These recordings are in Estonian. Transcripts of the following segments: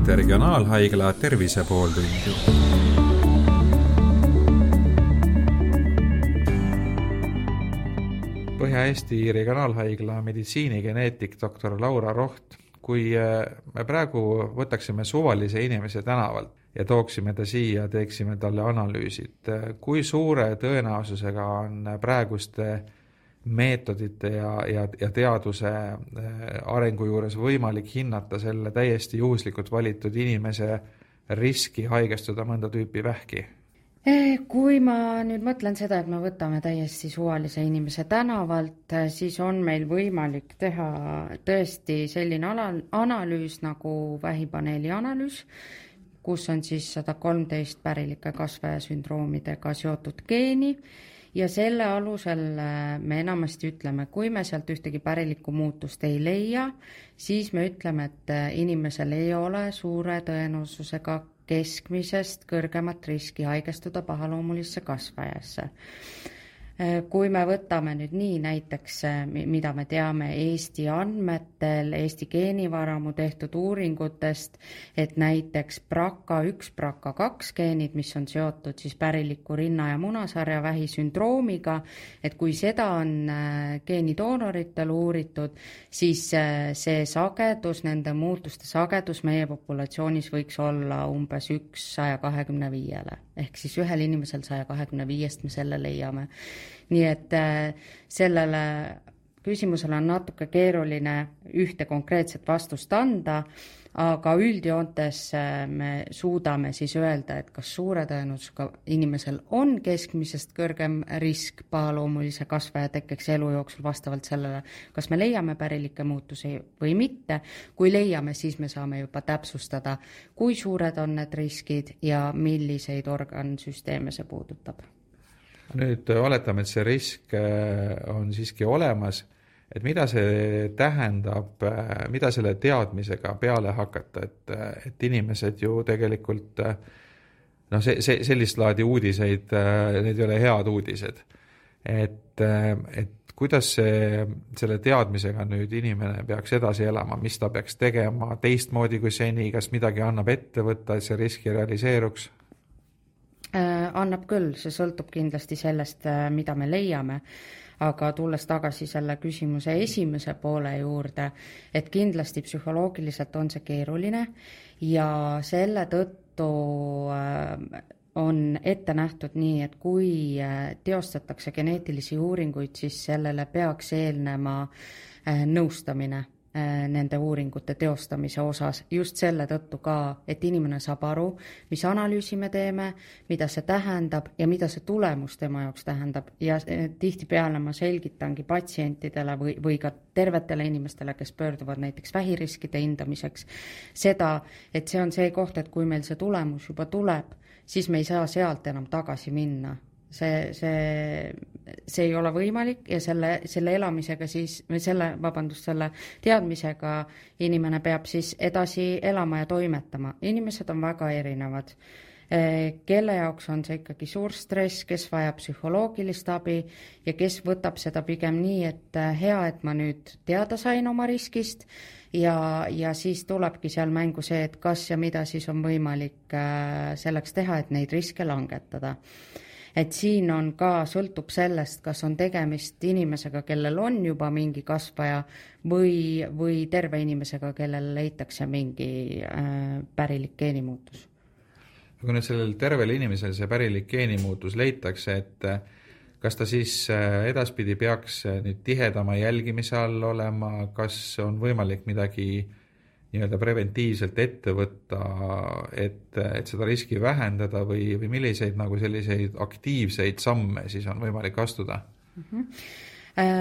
kuulate Regionaalhaigla Tervise pooltundi. Põhja-Eesti Regionaalhaigla meditsiinigeneetik doktor Laura Roht, kui äh, me praegu võtaksime suvalise inimese tänavalt ja tooksime ta siia, teeksime talle analüüsid, äh, kui suure tõenäosusega on praeguste meetodite ja, ja, ja teaduse äh, arengu juures võimalik hinnata selle täiesti juhuslikult valitud inimese riski haigestuda mõnda tüüpi vähki? Eh, kui ma nüüd mõtlen seda, et me võtame täiesti suvalise inimese tänavalt, eh, siis on meil võimalik teha tõesti selline ala, analüüs nagu vähipaneeli analüüs, kus on siis sada kolmteist pärilike kasvajasündroomidega seotud geeni ja selle alusel äh, me enamasti ütleme, kui me sealt ühtegi pärilikku muutust ei leia, siis me ütleme, et äh, inimesel ei ole suure tõenäosusega keskmisest kõrgemat riski haigestuda pahaloomulisse kasvajasse kui me võtame nüüd nii näiteks, äh, mida me teame Eesti andmetel, Eesti geenivaramu tehtud uuringutest, et näiteks BRCA1, BRCA2 geenid, mis on seotud siis päriliku rinna- ja munasarja vähisündroomiga, et kui seda on äh, geenidoonoritel uuritud, siis see sagedus, nende muutuste sagedus meie populatsioonis võiks olla umbes üks saja kahekümne viiele ehk siis ühel inimesel saja kahekümne viiest me selle leiame. nii et äh, sellele küsimusele on natuke keeruline ühte konkreetset vastust anda, aga üldjoontes äh, me suudame siis öelda, et kas suure tõenäosusega inimesel on keskmisest kõrgem risk pahaloomulise kasvaja tekkeks elu jooksul vastavalt sellele, kas me leiame pärilikke muutusi või mitte. kui leiame, siis me saame juba täpsustada, kui suured on need riskid ja milliseid organsüsteeme see puudutab nüüd oletame, et see risk äh, on siiski olemas, et mida see tähendab, äh, mida selle teadmisega peale hakata, et, äh, et inimesed ju tegelikult noh, see, see, sellist laadi uudiseid, need ei ole head uudised. et, et kuidas see, selle teadmisega nüüd inimene peaks edasi elama, mis ta peaks tegema teistmoodi kui seni, kas midagi annab ette võtta, et see risk ei realiseeruks? Äh, annab küll, see sõltub kindlasti sellest, äh, mida me leiame, aga tulles tagasi selle küsimuse esimese poole juurde, et kindlasti psühholoogiliselt on see keeruline ja selle tõttu äh, on ette nähtud nii, et kui teostatakse geneetilisi uuringuid, siis sellele peaks eelnema nõustamine nende uuringute teostamise osas just selle tõttu ka, et inimene saab aru, mis analüüsi me teeme, mida see tähendab ja mida see tulemus tema jaoks tähendab. Ja äh, tihtipeale ma selgitangi patsientidele või, või ka tervetele inimestele, kes pöörduvad näiteks vähiriskide hindamiseks, seda, et see on see koht, et kui meil see tulemus juba tuleb, siis me ei saa sealt enam tagasi minna. See, see, see ei ole võimalik ja selle, selle elamisega siis, või selle, vabandust, selle teadmisega inimene peab siis edasi elama ja toimetama. inimesed on väga erinevad eh, kelle jaoks on see ikkagi suur stress, kes vajab psühholoogilist abi ja kes võtab seda pigem nii, et eh, hea, et ma nüüd teada sain oma riskist ja, ja siis tulebki seal mängu see, et kas ja mida siis on võimalik eh, selleks teha, et neid riske langetada et siin on ka, sõltub sellest, kas on tegemist inimesega, kellel on juba mingi kasvaja või, või terve inimesega, kellel leitakse mingi äh, pärilik geenimuutus. kui nüüd sellel tervel inimesel see pärilik geenimuutus leitakse, et äh, kas ta siis äh, edaspidi peaks äh, nüüd tihedama jälgimise all olema, kas on võimalik midagi äh, nii-öelda preventiivselt ette võtta, et, et seda riski vähendada või, või milliseid nagu selliseid aktiivseid samme siis on võimalik astuda mm? -hmm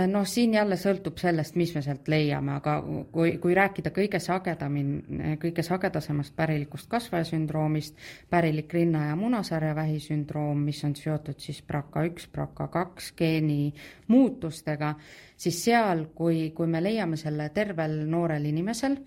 noh, siin jälle sõltub sellest, mis me sealt leiame, aga kui, kui rääkida kõige sagedamini, kõige sagedasemast pärilikust kasvajasündroomist, pärilik rinna- ja munasarja vähisündroom, mis on seotud siis BRCA1, BRCA2 geeni muutustega, siis seal, kui, kui me leiame selle tervel noorel inimesel,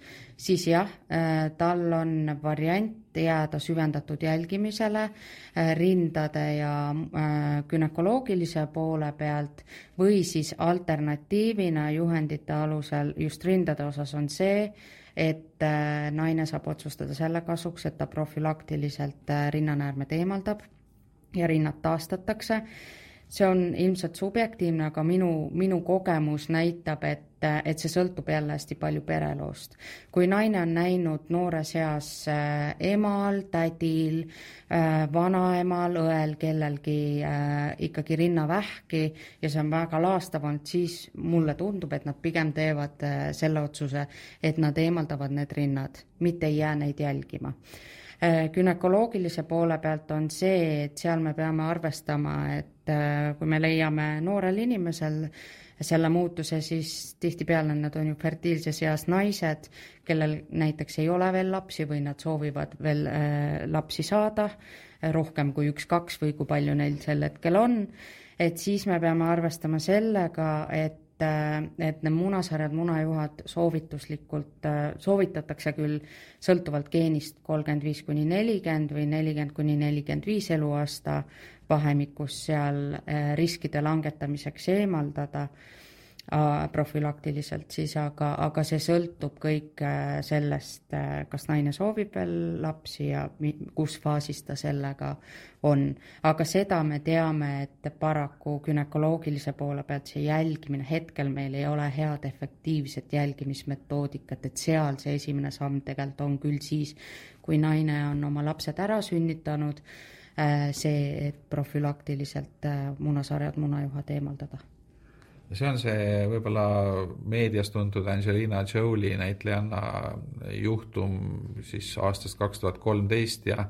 siis jah, äh, tal on variant jääda süvendatud jälgimisele äh, rindade ja äh, gümnakoloogilise poole pealt või siis alternatiivina juhendite alusel just rindade osas on see, et naine saab otsustada selle kasuks, et ta profülaktiliselt rinnanäärmed eemaldab ja rinnad taastatakse see on ilmselt subjektiivne, aga minu, minu kogemus näitab, et, et see sõltub jälle hästi palju pereloost. kui naine on näinud noores eas äh, emal, tädil äh,, vanaemal, õel, kellelgi äh, ikkagi rinnavähki ja see on väga laastav olnud, siis mulle tundub, et nad pigem teevad selle otsuse, et nad eemaldavad need rinnad, mitte ei jää neid jälgima gümnakoloogilise poole pealt on see, et seal me peame arvestama, et kui me leiame noorel inimesel selle muutuse, siis tihtipeale nad on ju fertiilses eas naised, kellel näiteks ei ole veel lapsi või nad soovivad veel äh, lapsi saada, rohkem kui üks-kaks või kui palju neil sel hetkel on, et siis me peame arvestama sellega, et äh, et need munasarjad, munajuhad soovituslikult, soovitatakse küll sõltuvalt geenist kolmkümmend viis kuni nelikümmend või nelikümmend kuni nelikümmend viis eluaasta vahemikus seal äh, riskide langetamiseks eemaldada. äh, profülaktiliselt siis, aga, aga see sõltub kõik äh, sellest, kas naine soovib veel lapsi ja kus faasis ta sellega on. aga seda me teame, et paraku gümnakoloogilise poole pealt see jälgimine, hetkel meil ei ole head efektiivset jälgimismetoodikat, et seal see esimene samm tegelikult on küll siis, kui naine on oma lapsed ära sünnitanud Äh, see, et profülaktiliselt äh, munasarjad, munajuhad eemaldada. See on see võib-olla meedias tuntud Angelina Jolie näitlejanna juhtum siis aastast kaks tuhat kolmteist ja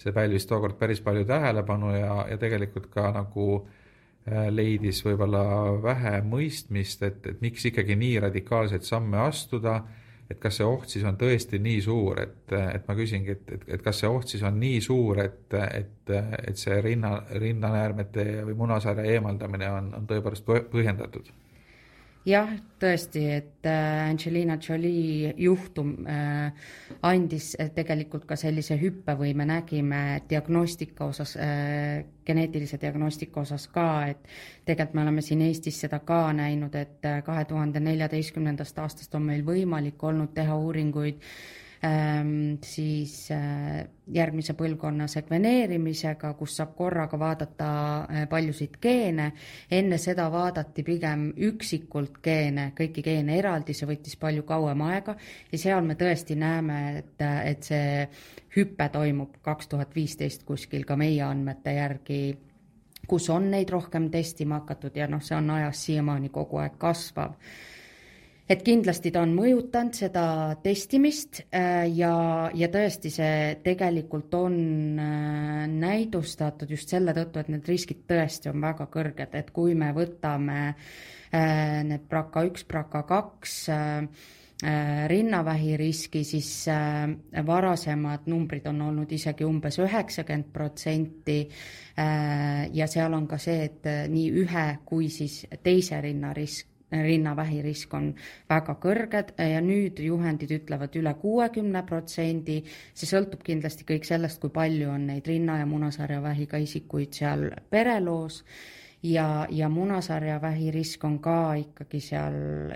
see pälvis tookord päris palju tähelepanu ja, ja tegelikult ka nagu äh, leidis võib-olla vähe mõistmist, et, et miks ikkagi nii radikaalseid samme astuda et kas see oht siis on tõesti nii suur, et, et ma küsingi, et, et, et kas see oht siis on nii suur, et, et, et see rinna, rinnanäärmete või munasarja eemaldamine on, on tõepoolest põhjendatud? Jah, tõesti, et äh, Angelina Jolie juhtum äh, andis äh, tegelikult ka sellise hüppe või me nägime diagnostika osas, geneetilise diagnostika osas ka, et tegelikult me oleme siin Eestis seda ka näinud, et kahe tuhande neljateistkümnendast aastast on meil võimalik olnud teha uuringuid siis äh, järgmise põlvkonna sekveneerimisega, kus saab korraga vaadata äh, paljusid geene. enne seda vaadati pigem üksikult geene, kõiki geene eraldi, see võttis palju kauem aega ja seal me tõesti näeme, et, et see hüpe toimub kaks tuhat viisteist kuskil ka meie andmete järgi kus on neid rohkem testima hakatud ja noh, see on ajas siiamaani kogu aeg kasvav et kindlasti ta on mõjutanud seda testimist äh, ja, ja tõesti, see tegelikult on äh, näidustatud just selle tõttu, et need riskid tõesti on väga kõrged, et kui me võtame äh, need BRCA üks, BRCA kaks rinnavähi riski, siis varasemad numbrid on olnud isegi umbes üheksakümmend protsenti ja seal on ka see, et nii ühe kui siis teise rinnarisk rinnavähirisk on väga kõrged ja nüüd juhendid ütlevad üle kuuekümne protsendi. see sõltub kindlasti kõik sellest, kui palju on neid rinna- ja munasarjavähiga isikuid seal pereloos ja, ja munasarjavähi risk on ka ikkagi seal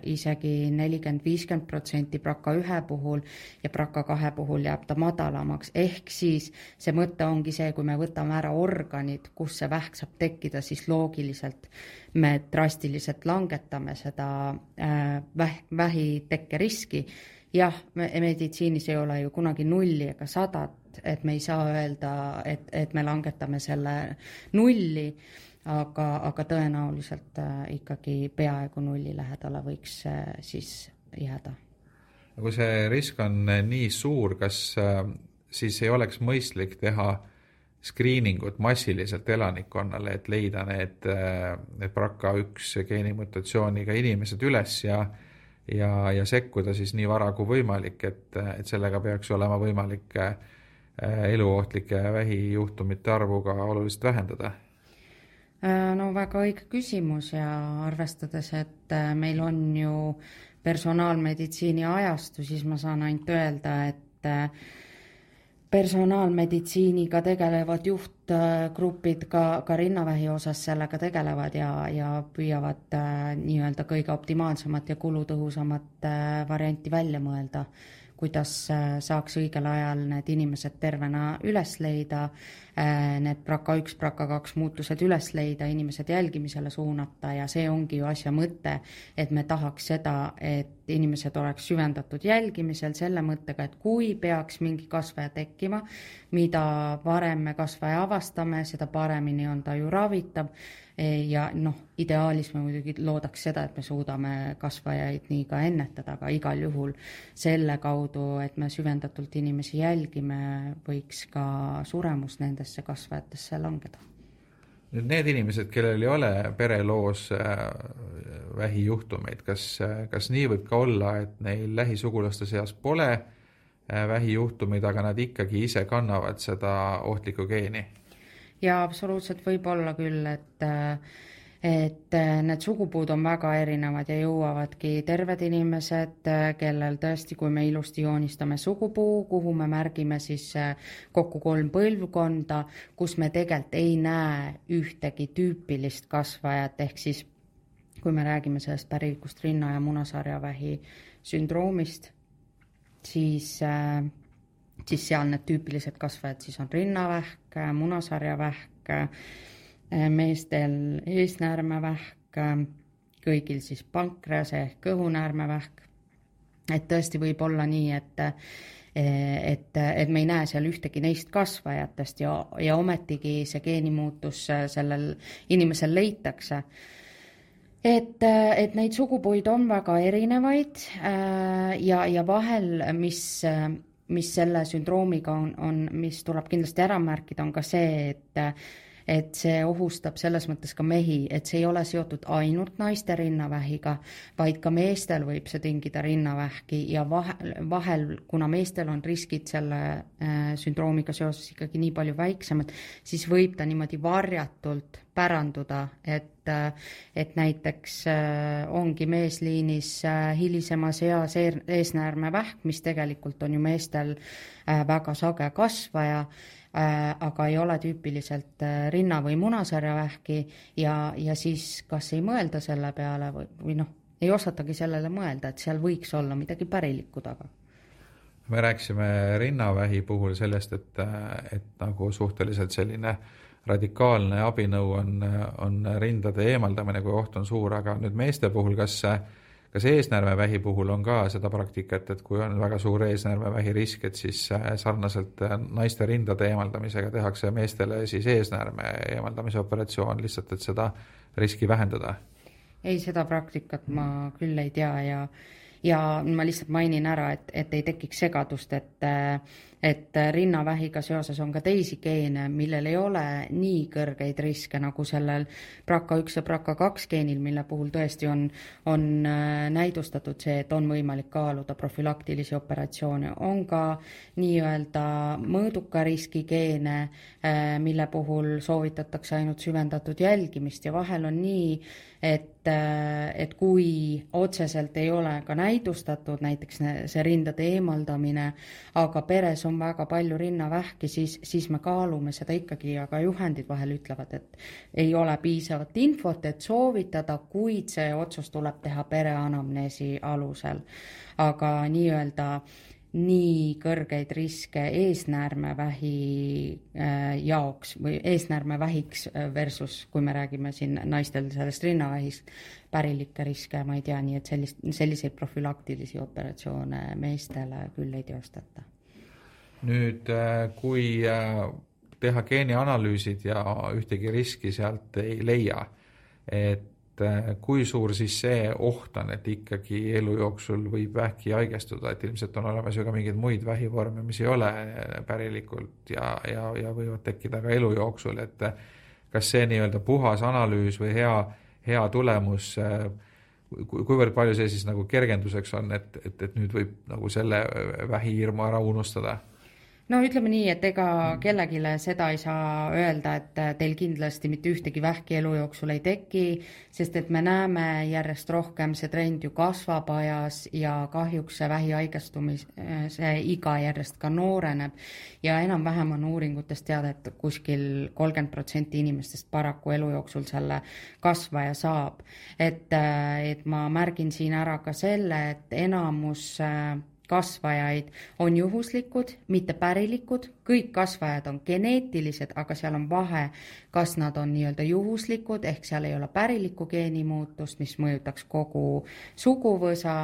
isegi nelikümmend, viiskümmend protsenti BRCA ühe puhul ja BRCA kahe puhul jääb ta madalamaks, ehk siis see mõte ongi see, kui me võtame ära organid, kus see vähk saab tekkida, siis loogiliselt me drastiliselt langetame seda äh, väh-, vähitekke riski. jah, meditsiinis ei ole ju kunagi nulli ega sadat, et me ei saa öelda, et, et me langetame selle nulli aga, aga tõenäoliselt äh, ikkagi peaaegu nulli lähedale võiks äh, siis jääda. kui see risk on äh, nii suur, kas siis ei oleks mõistlik teha screening ut massiliselt elanikkonnale, et leida need, need BRCA1 geenimutatsiooniga inimesed üles ja ja, ja sekkuda siis nii vara kui võimalik, et, et sellega peaks olema võimalik eluohtlike vähijuhtumite arvu ka oluliselt vähendada Äh, no väga õige küsimus ja arvestades, et äh, meil on ju personaalmeditsiini ajastu, siis ma saan ainult öelda, et äh, personaalmeditsiiniga tegelevad juhtgrupid ka, ka rinnavähi osas sellega tegelevad ja, ja püüavad nii-öelda kõige optimaalsemat ja kulutõhusamat varianti välja mõelda kuidas äh, saaks õigel ajal need inimesed tervena üles leida, äh, need BRCA üks, BRCA kaks muutused üles leida, inimesed jälgimisele suunata ja see ongi ju asja mõte, et me tahaks seda, et inimesed oleks süvendatud jälgimisel selle mõttega, et kui peaks mingi kasvaja tekkima, mida varem me kasvaja avastame, seda paremini on ta ju ravitav. Ja noh, ideaalis me muidugi loodaks seda, et me suudame kasvajaid nii ka ennetada, aga igal juhul selle kaudu, et me süvendatult inimesi jälgime, võiks ka suremus nendesse kasvajatesse langeda. nüüd need inimesed, kellel ei ole pereloos äh, vähijuhtumeid, kas, kas nii võib ka olla, et neil lähisugulaste seas pole äh, vähijuhtumeid, aga nad ikkagi ise kannavad seda ohtlikku geeni? ja absoluutselt võib olla küll, et et need sugupuud on väga erinevad ja jõuavadki terved inimesed, kellel tõesti, kui me ilusti joonistame sugupuu, kuhu me märgime siis kokku kolm põlvkonda, kus me tegelikult ei näe ühtegi tüüpilist kasvajat, ehk siis kui me räägime sellest pärilikust rinna- ja munasarjavähi sündroomist, siis äh, siis seal need tüüpilised kasvajad siis on rinnavähk, munasarjavähk, meestel eesnäärmevähk, kõigil siis pankrease ehk kõhunäärmevähk. et tõesti võib olla nii, et et, et me ei näe seal ühtegi neist kasvajatest ja, ja ometigi see geenimuutus sellel inimesel leitakse et, et neid sugupuid on väga erinevaid ja, ja vahel, mis mis selle sündroomiga on, on, mis tuleb kindlasti ära märkida, on ka see, et et see ohustab selles mõttes ka mehi, et see ei ole seotud ainult naiste rinnavähiga, vaid ka meestel võib see tingida rinnavähki ja vahel, vahel, kuna meestel on riskid selle äh, sündroomiga seoses ikkagi nii palju väiksemad, siis võib ta niimoodi varjatult päranduda, et et näiteks äh, ongi meesliinis äh, hilisemas eas eesnäärmevähk, mis tegelikult on ju meestel äh, väga sage kasvaja, aga ei ole tüüpiliselt rinna- või munasarjavähki ja, ja siis kas ei mõelda selle peale või, või noh, ei osatagi sellele mõelda, et seal võiks olla midagi pärilikku taga. Me rääkisime rinnavähi puhul sellest, et, et nagu suhteliselt selline äh, radikaalne abinõu on, on rindade eemaldamine, kui oht on suur, aga nüüd meeste puhul, kas kas eesnäärmevähi puhul on ka seda praktikat, et kui on väga suur eesnäärmevähi risk, et siis sarnaselt naiste rindade eemaldamisega tehakse meestele siis eesnäärme eemaldamise operatsioon lihtsalt, et seda riski vähendada? ei, seda praktikat ma küll ei tea ja ja ma lihtsalt mainin ära, et, et ei tekiks segadust, et et rinnavähiga seoses on ka teisi geene, millel ei ole nii kõrgeid riske nagu sellel BRCA1 ja BRCA2 geenil, mille puhul tõesti on, on äh, näidustatud see, et on võimalik kaaluda profülaktilisi operatsioone. on ka nii-öelda mõõduka riski geene, äh, mille puhul soovitatakse ainult süvendatud jälgimist ja vahel on nii, et, et kui otseselt ei ole ka näidustatud näiteks see rindade eemaldamine, aga peres on väga palju rinnavähki, siis, siis me kaalume seda ikkagi, aga juhendid vahel ütlevad, et ei ole piisavat infot, et soovitada, kuid see otsus tuleb teha pereanamneesi alusel. aga nii-öelda nii kõrgeid riske eesnäärmevähi äh, jaoks või eesnäärmevähiks äh, versus, kui me räägime siin naistel sellest rinnavähist, pärilikke riske ma ei tea, nii et sellist, selliseid profülaktilisi operatsioone meestele küll ei teostata. nüüd, äh, kui teha geenianalüüsid ja ühtegi riski sealt ei leia, et kui suur siis see oht on, et ikkagi elu jooksul võib vähki haigestuda, et ilmselt on olemas ju ka mingeid muid vähivorme, mis ei ole äh, pärilikult ja, ja, ja võivad tekkida ka elu jooksul, et äh, kas see nii-öelda puhas analüüs või hea, hea tulemus, kuivõrd palju see siis nagu kergenduseks on, et, et, et nüüd võib nagu selle vähihirmu ära unustada no ütleme nii, et ega kellelegi seda ei saa öelda, et teil kindlasti mitte ühtegi vähki elu jooksul ei teki, sest et me näeme järjest rohkem, see trend ju kasvab ajas ja kahjuks see vähihaigestumise iga järjest ka nooreneb ja enam-vähem on uuringutest teada, et kuskil kolmkümmend protsenti inimestest paraku elu jooksul selle kasvaja saab. et, et ma märgin siin ära ka selle, et enamus kasvajaid on juhuslikud, mitte pärilikud, kõik kasvajad on geneetilised, aga seal on vahe, kas nad on nii-öelda juhuslikud, ehk seal ei ole pärilikku geenimuutust, mis mõjutaks kogu suguvõsa,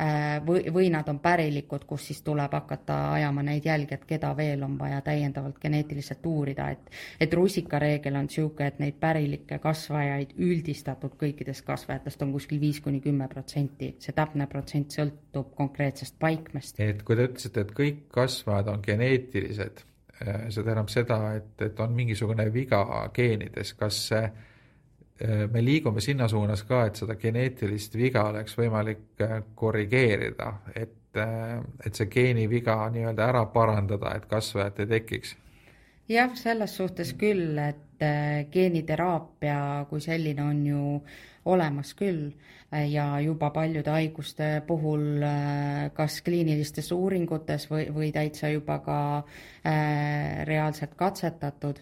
äh, või, või nad on pärilikud, kus siis tuleb hakata ajama neid jälgi, et keda veel on vaja täiendavalt geneetiliselt uurida, et et rusikareegel on niisugune, et neid pärilikke kasvajaid üldistatud kõikidest kasvajatest on kuskil viis kuni kümme protsenti, see täpne protsent sõltub konkreetsest paikmest. et kui te ütlesite, et kõik kasvajad on geneetilised, see tähendab seda, et, et on mingisugune viga geenides, kas äh, me liigume sinna suunas ka, et seda geneetilist viga oleks võimalik äh, korrigeerida, et, et see geeniviga nii-öelda ära parandada, et kasvajat ei tekiks? Jah, selles suhtes küll, et geeniteraapia kui selline on ju olemas küll ja juba paljude haiguste puhul kas kliinilistes uuringutes või, või täitsa juba ka äh, reaalselt katsetatud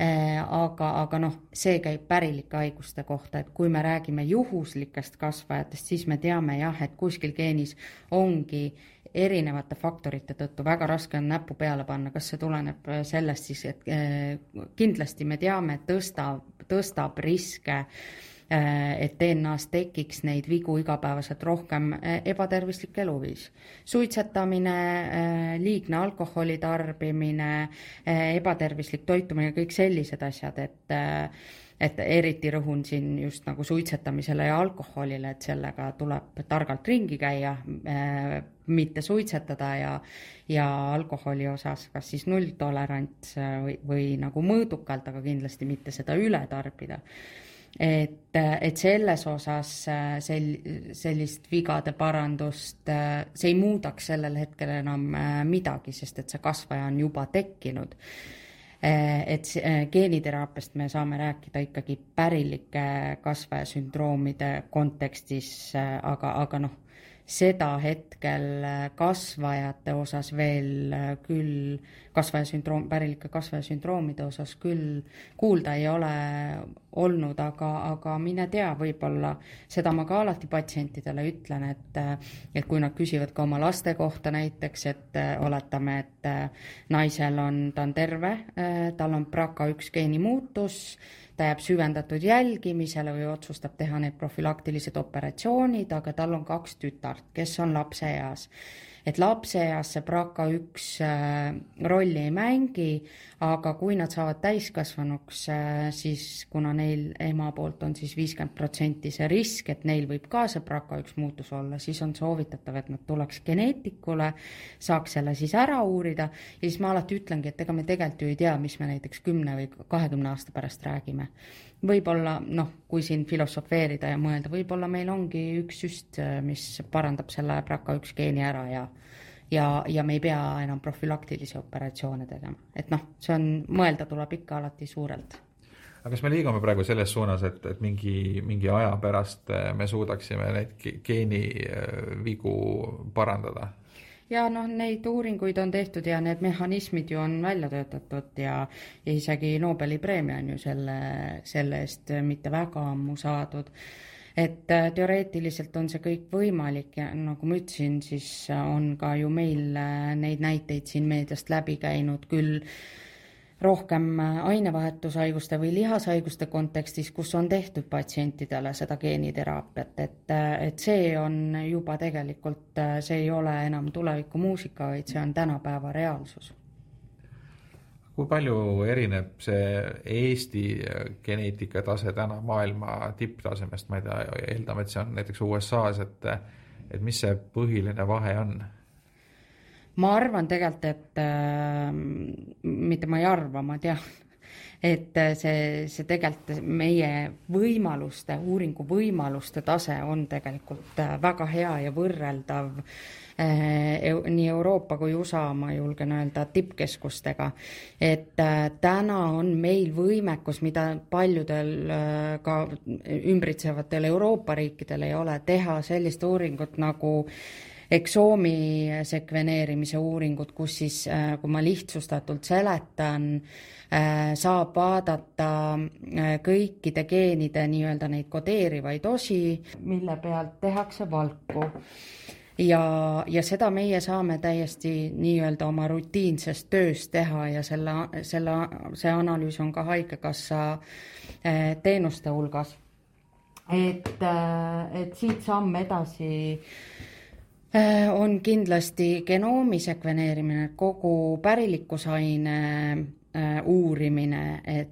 äh,. aga, aga noh, see käib pärilike haiguste kohta, et kui me räägime juhuslikest kasvajatest, siis me teame jah, et kuskil geenis ongi erinevate faktorite tõttu väga raske on näppu peale panna, kas see tuleneb sellest siis, et äh, kindlasti me teame, et tõstab, tõstab riske äh, Äh, et DNA-s tekiks neid vigu igapäevaselt rohkem äh, ebatervislik eluviis. suitsetamine, äh, liigne alkoholi tarbimine, ebatervislik toitumine, kõik sellised asjad, et et eriti rõhun siin just nagu suitsetamisele ja alkoholile, et sellega tuleb targalt ringi käia, mitte suitsetada ja, ja alkoholi osas kas siis nulltolerants või, või nagu mõõdukalt, aga kindlasti mitte seda üle tarbida et, et selles osas äh, sel-, sellist vigade parandust, äh, see ei muudaks sellel hetkel enam äh, midagi, sest et see kasvaja on juba tekkinud. Et geeniteraapiast me saame rääkida ikkagi pärilike kasvajasündroomide kontekstis, aga, aga noh, seda hetkel kasvajate osas veel küll, kasvajasündroom, pärilike kasvajasündroomide osas küll kuulda ei ole olnud, aga, aga mine tea, võib-olla seda ma ka alati patsientidele ütlen, et et kui nad küsivad ka oma laste kohta näiteks, et oletame, et naisel on, ta on terve, tal on BRCA1 geeni muutus, ta jääb süvendatud jälgimisele või otsustab teha need profülaktilised operatsioonid, aga tal on kaks tütart, kes on lapseeas et lapseeas see BRCA1 äh, rolli ei mängi, aga kui nad saavad täiskasvanuks, äh, siis kuna neil ema poolt on siis viiskümmend protsenti see risk, et neil võib ka see BRCA1 muutus olla, siis on soovitatav, et nad tuleks geneetikule, saaks selle siis ära uurida. Ja siis ma alati ütlengi, et ega me tegelikult ju ei tea, mis me näiteks kümne või kahekümne aasta pärast räägime. Võib-olla noh, kui siin filosofeerida ja mõelda, võib-olla meil ongi üks süst, mis parandab selle BRCA1 geeni ära ja ja, ja me ei pea enam profülaktilisi operatsioone tegema, et noh, see on, mõelda tuleb ikka alati suurelt. aga kas me liigume praegu selles suunas, et, et mingi, mingi aja pärast me suudaksime neid geenivigu parandada? ja noh, neid uuringuid on tehtud ja need mehhanismid ju on välja töötatud ja, ja isegi Nobeli preemia on ju selle, selle eest mitte väga ammu saadud et äh, teoreetiliselt on see kõik võimalik ja nagu ma ütlesin, siis on ka ju meil äh, neid näiteid siin meediast läbi käinud küll rohkem ainevahetushaiguste või lihashaiguste kontekstis, kus on tehtud patsientidele seda geeniteraapiat, et, et see on juba tegelikult, see ei ole enam tulevikumuusika, vaid see on tänapäeva reaalsus. Kui palju erineb see Eesti geneetikatase täna maailma tipptasemest, ma ei tea, eeldame, et see on näiteks USA-s, et et mis see põhiline vahe on? ma arvan tegelikult, et äh, mitte ma ei arva, ma tean, et see, see tegelikult meie võimaluste, uuringu võimaluste tase on tegelikult äh, väga hea ja võrreldav äh, nii Euroopa kui USA, ma julgen öelda, tippkeskustega. et äh, täna on meil võimekus, mida paljudel äh, ka ümbritsevatel Euroopa riikidel ei ole, teha sellist uuringut nagu eksoomi sekveneerimise uuringut, kus siis, äh, kui ma lihtsustatult seletan, saab vaadata kõikide geenide nii-öelda neid kodeerivaid osi, mille pealt tehakse valku ja, ja seda meie saame täiesti nii-öelda oma rutiinses töös teha ja selle, selle, see analüüs on ka Haigekassa eh, teenuste hulgas. et, eh, et siit samm edasi eh, on kindlasti genoomi sekveneerimine, kogu pärilikkusaine uurimine, et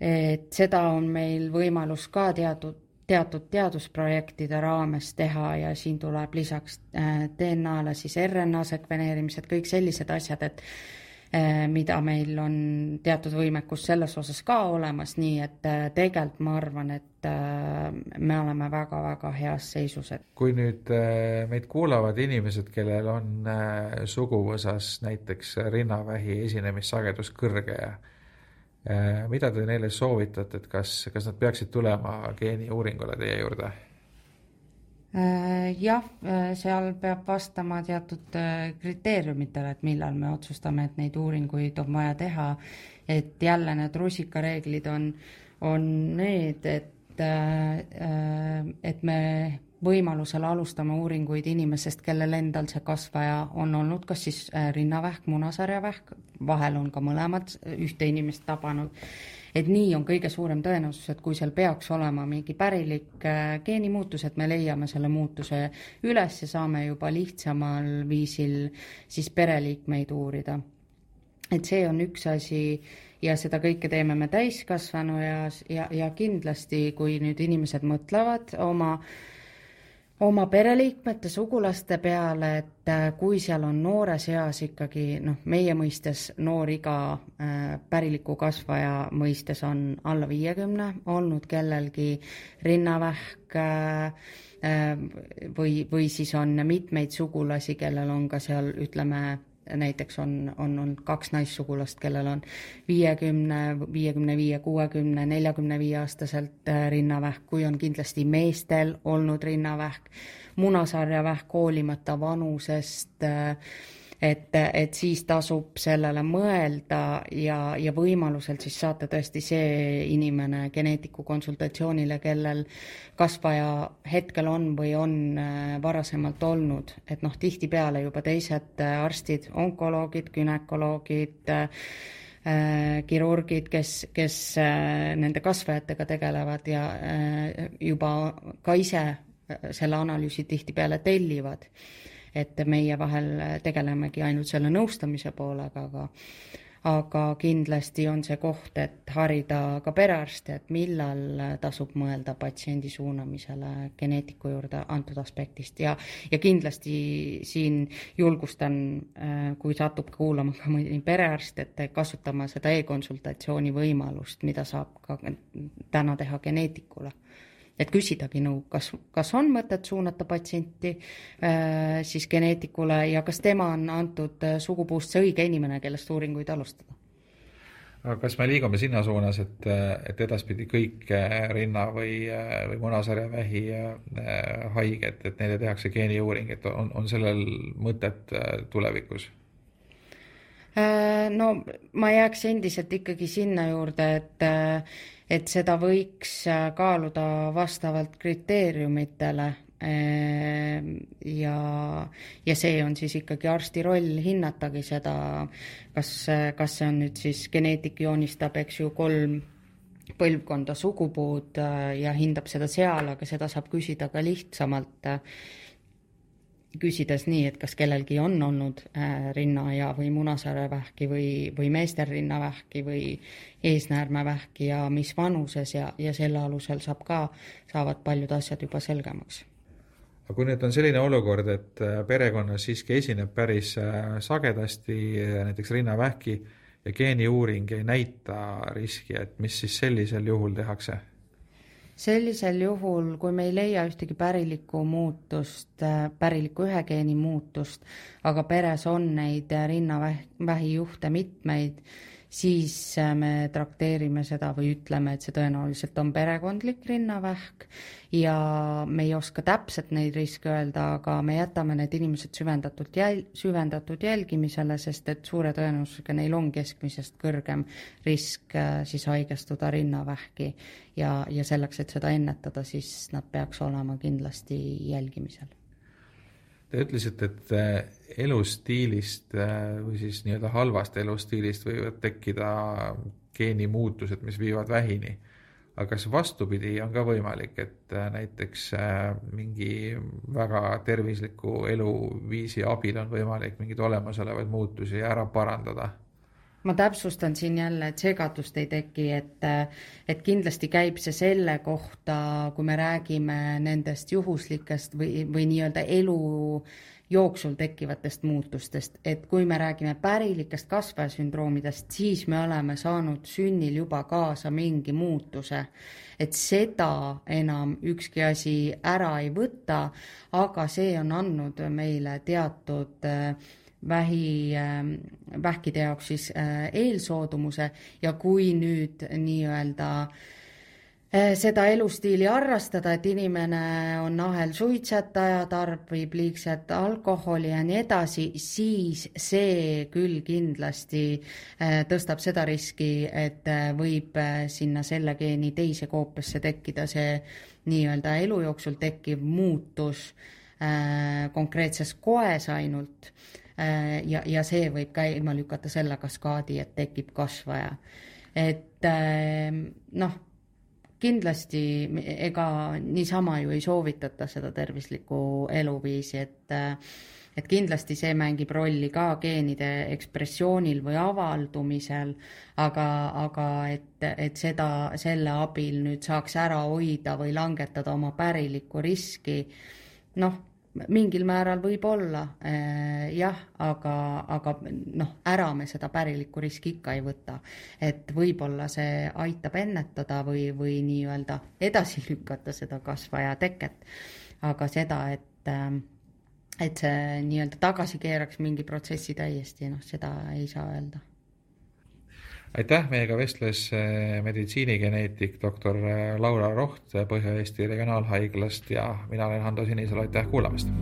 et seda on meil võimalus ka teatud teatud teadusprojektide raames teha ja siin tuleb lisaks äh, DNA-le siis RNA sekveneerimised, kõik sellised asjad, et äh, mida meil on teatud võimekus selles osas ka olemas, nii et äh, tegelikult ma arvan, et me oleme väga-väga heas seisus, et kui nüüd meid kuulavad inimesed, kellel on suguvõsas näiteks rinnavähi esinemissagedus kõrge ja mida te neile soovitate, et kas, kas nad peaksid tulema geeniuuringule teie juurde? Äh, jah, äh, seal peab vastama teatud kriteeriumitele, et millal me otsustame, et neid uuringuid on vaja teha. et jälle need rusikareeglid on, on need, et, et me võimalusel alustame uuringuid inimesest, kellel endal see kasvaja on olnud kas siis äh, rinnavähk, munasarjavähk, vahel on ka mõlemad ühte inimest tabanud. et nii on kõige suurem tõenäosus, et kui seal peaks olema mingi pärilik äh, geenimuutus, et me leiame selle muutuse üles ja saame juba lihtsamal viisil siis pereliikmeid uurida. et see on üks asi ja seda kõike teeme me täiskasvanu eas ja, ja kindlasti, kui nüüd inimesed mõtlevad oma äh, oma pereliikmete, sugulaste peale, et äh, kui seal on noores eas ikkagi noh, meie mõistes noor iga äh, päriliku kasvaja mõistes on alla viiekümne olnud kellelgi rinnavähk äh, või, või siis on mitmeid sugulasi, kellel on ka seal ütleme, näiteks on, on, on kaks naissugulast, kellel on viiekümne, viiekümne viie, kuuekümne, neljakümne viie aastaselt äh, rinnavähk, kui on kindlasti meestel olnud rinnavähk, munasarjavähk hoolimata vanusest äh, et, et siis tasub sellele mõelda ja, ja võimaluselt siis saata tõesti see inimene geneetiku konsultatsioonile, kellel kasvaja hetkel on või on äh, varasemalt olnud, et noh, tihtipeale juba teised äh, arstid, onkoloogid, gümnakoloogid äh,, kirurgid, kes, kes nende kasvajatega tegelevad ja juba ka ise selle analüüsi tihtipeale tellivad et meie vahel tegelemegi ainult selle nõustamise poolega, aga aga kindlasti on see koht, et harida ka perearste, et millal tasub mõelda patsiendi suunamisele geneetiku juurde antud aspektist. Ja, ja kindlasti siin julgustan, kui satub kuulama ka mõni perearst, et kasutama seda e-konsultatsiooni võimalust, mida saab ka täna teha geneetikule et küsidagi nõu, kas, kas on mõtet suunata patsienti äh, siis geneetikule ja kas tema on antud äh, sugupuust see õige inimene, kellest uuringuid alustada? aga kas me liigume sinna suunas, et, et edaspidi kõik äh, rinna- või, äh, või munasarjavähi haiged, et neile tehakse geeniuuring, et on, on sellel mõtet tulevikus? no ma jääks endiselt ikkagi sinna juurde, et et seda võiks äh, kaaluda vastavalt kriteeriumitele ehm, ja, ja see on siis ikkagi arsti roll hinnatagi seda, kas, kas see on nüüd siis geneetik joonistab, eks ju, kolm põlvkonda sugupuud äh, ja hindab seda seal, aga seda saab küsida ka lihtsamalt küsides nii, et kas kellelgi on olnud äh, rinna- ja, või munasarjavähki või, või meestel rinnavähki või eesnäärmevähki ja mis vanuses ja, ja selle alusel saab ka, saavad paljud asjad juba selgemaks. aga kui nüüd on selline olukord, et äh, perekonnas siiski esineb päris äh, sagedasti näiteks rinnavähki ja geeniuuring ei näita riski, et mis siis sellisel juhul tehakse? Sellisel juhul, kui me ei leia ühtegi pärilikku muutust, äh, pärilikku ühe geeni muutust, aga peres on neid rinnavähijuhte mitmeid, siis äh, me trakteerime seda või ütleme, et see tõenäoliselt on perekondlik rinnavähk ja me ei oska täpselt neid riske öelda, aga me jätame need inimesed süvendatult jäl-, süvendatud jälgimisele, sest et suure tõenäosusega neil on keskmisest kõrgem risk äh, siis haigestuda rinnavähki ja, ja selleks, et seda ennetada, siis nad peaks olema kindlasti jälgimisel Te ütlesite, et äh, elustiilist äh, või siis nii-öelda halvast elustiilist võivad tekkida geenimuutused, mis viivad vähini. aga kas vastupidi on ka võimalik, et äh, näiteks mingi väga tervisliku eluviisi abil on võimalik mingeid olemasolevaid muutusi ära parandada? Ma täpsustan siin jälle, et segadust ei teki, et, et kindlasti käib see selle kohta, kui me räägime nendest juhuslikest või, või nii-öelda elu jooksul tekkivatest muutustest, et kui me räägime pärilikest kasvajasündroomidest, siis me oleme saanud sünnil juba kaasa mingi muutuse. et seda enam ükski asi ära ei võta, aga see on andnud meile teatud äh, vähi, ähm, vähkide jaoks siis äh, eelsoodumuse ja kui nüüd nii-öelda äh, seda elustiili harrastada, et inimene on ahelsuitsetaja, tarbib liigset alkoholi ja nii edasi, siis see küll kindlasti äh, tõstab seda riski, et võib sinna selle geeni teise koopiasse tekkida see nii-öelda elu jooksul tekkiv muutus konkreetses koes ainult ja, ja see võib käima lükata selle kaskaadi, et tekib kasvaja. et ähm, noh, kindlasti ega niisama ju ei soovitata seda tervislikku eluviisi, et äh, et kindlasti see mängib rolli ka geenide ekspressioonil või avaldumisel, aga, aga et, et seda, selle abil nüüd saaks ära hoida või langetada oma pärilikku riski, noh mingil määral võib-olla äh, jah, aga, aga noh, ära me seda pärilikku riski ikka ei võta. et võib-olla see aitab ennetada või, või nii-öelda edasi lükata seda kasvaja teket, aga seda, et äh, et see nii-öelda tagasi keeraks mingi protsessi täiesti, noh, seda ei saa öelda aitäh, meiega vestles äh, meditsiinigeneetik doktor äh, Laura Roht Põhja-Eesti Regionaalhaiglast ja mina olen Hando Sinisalu, aitäh kuulamast!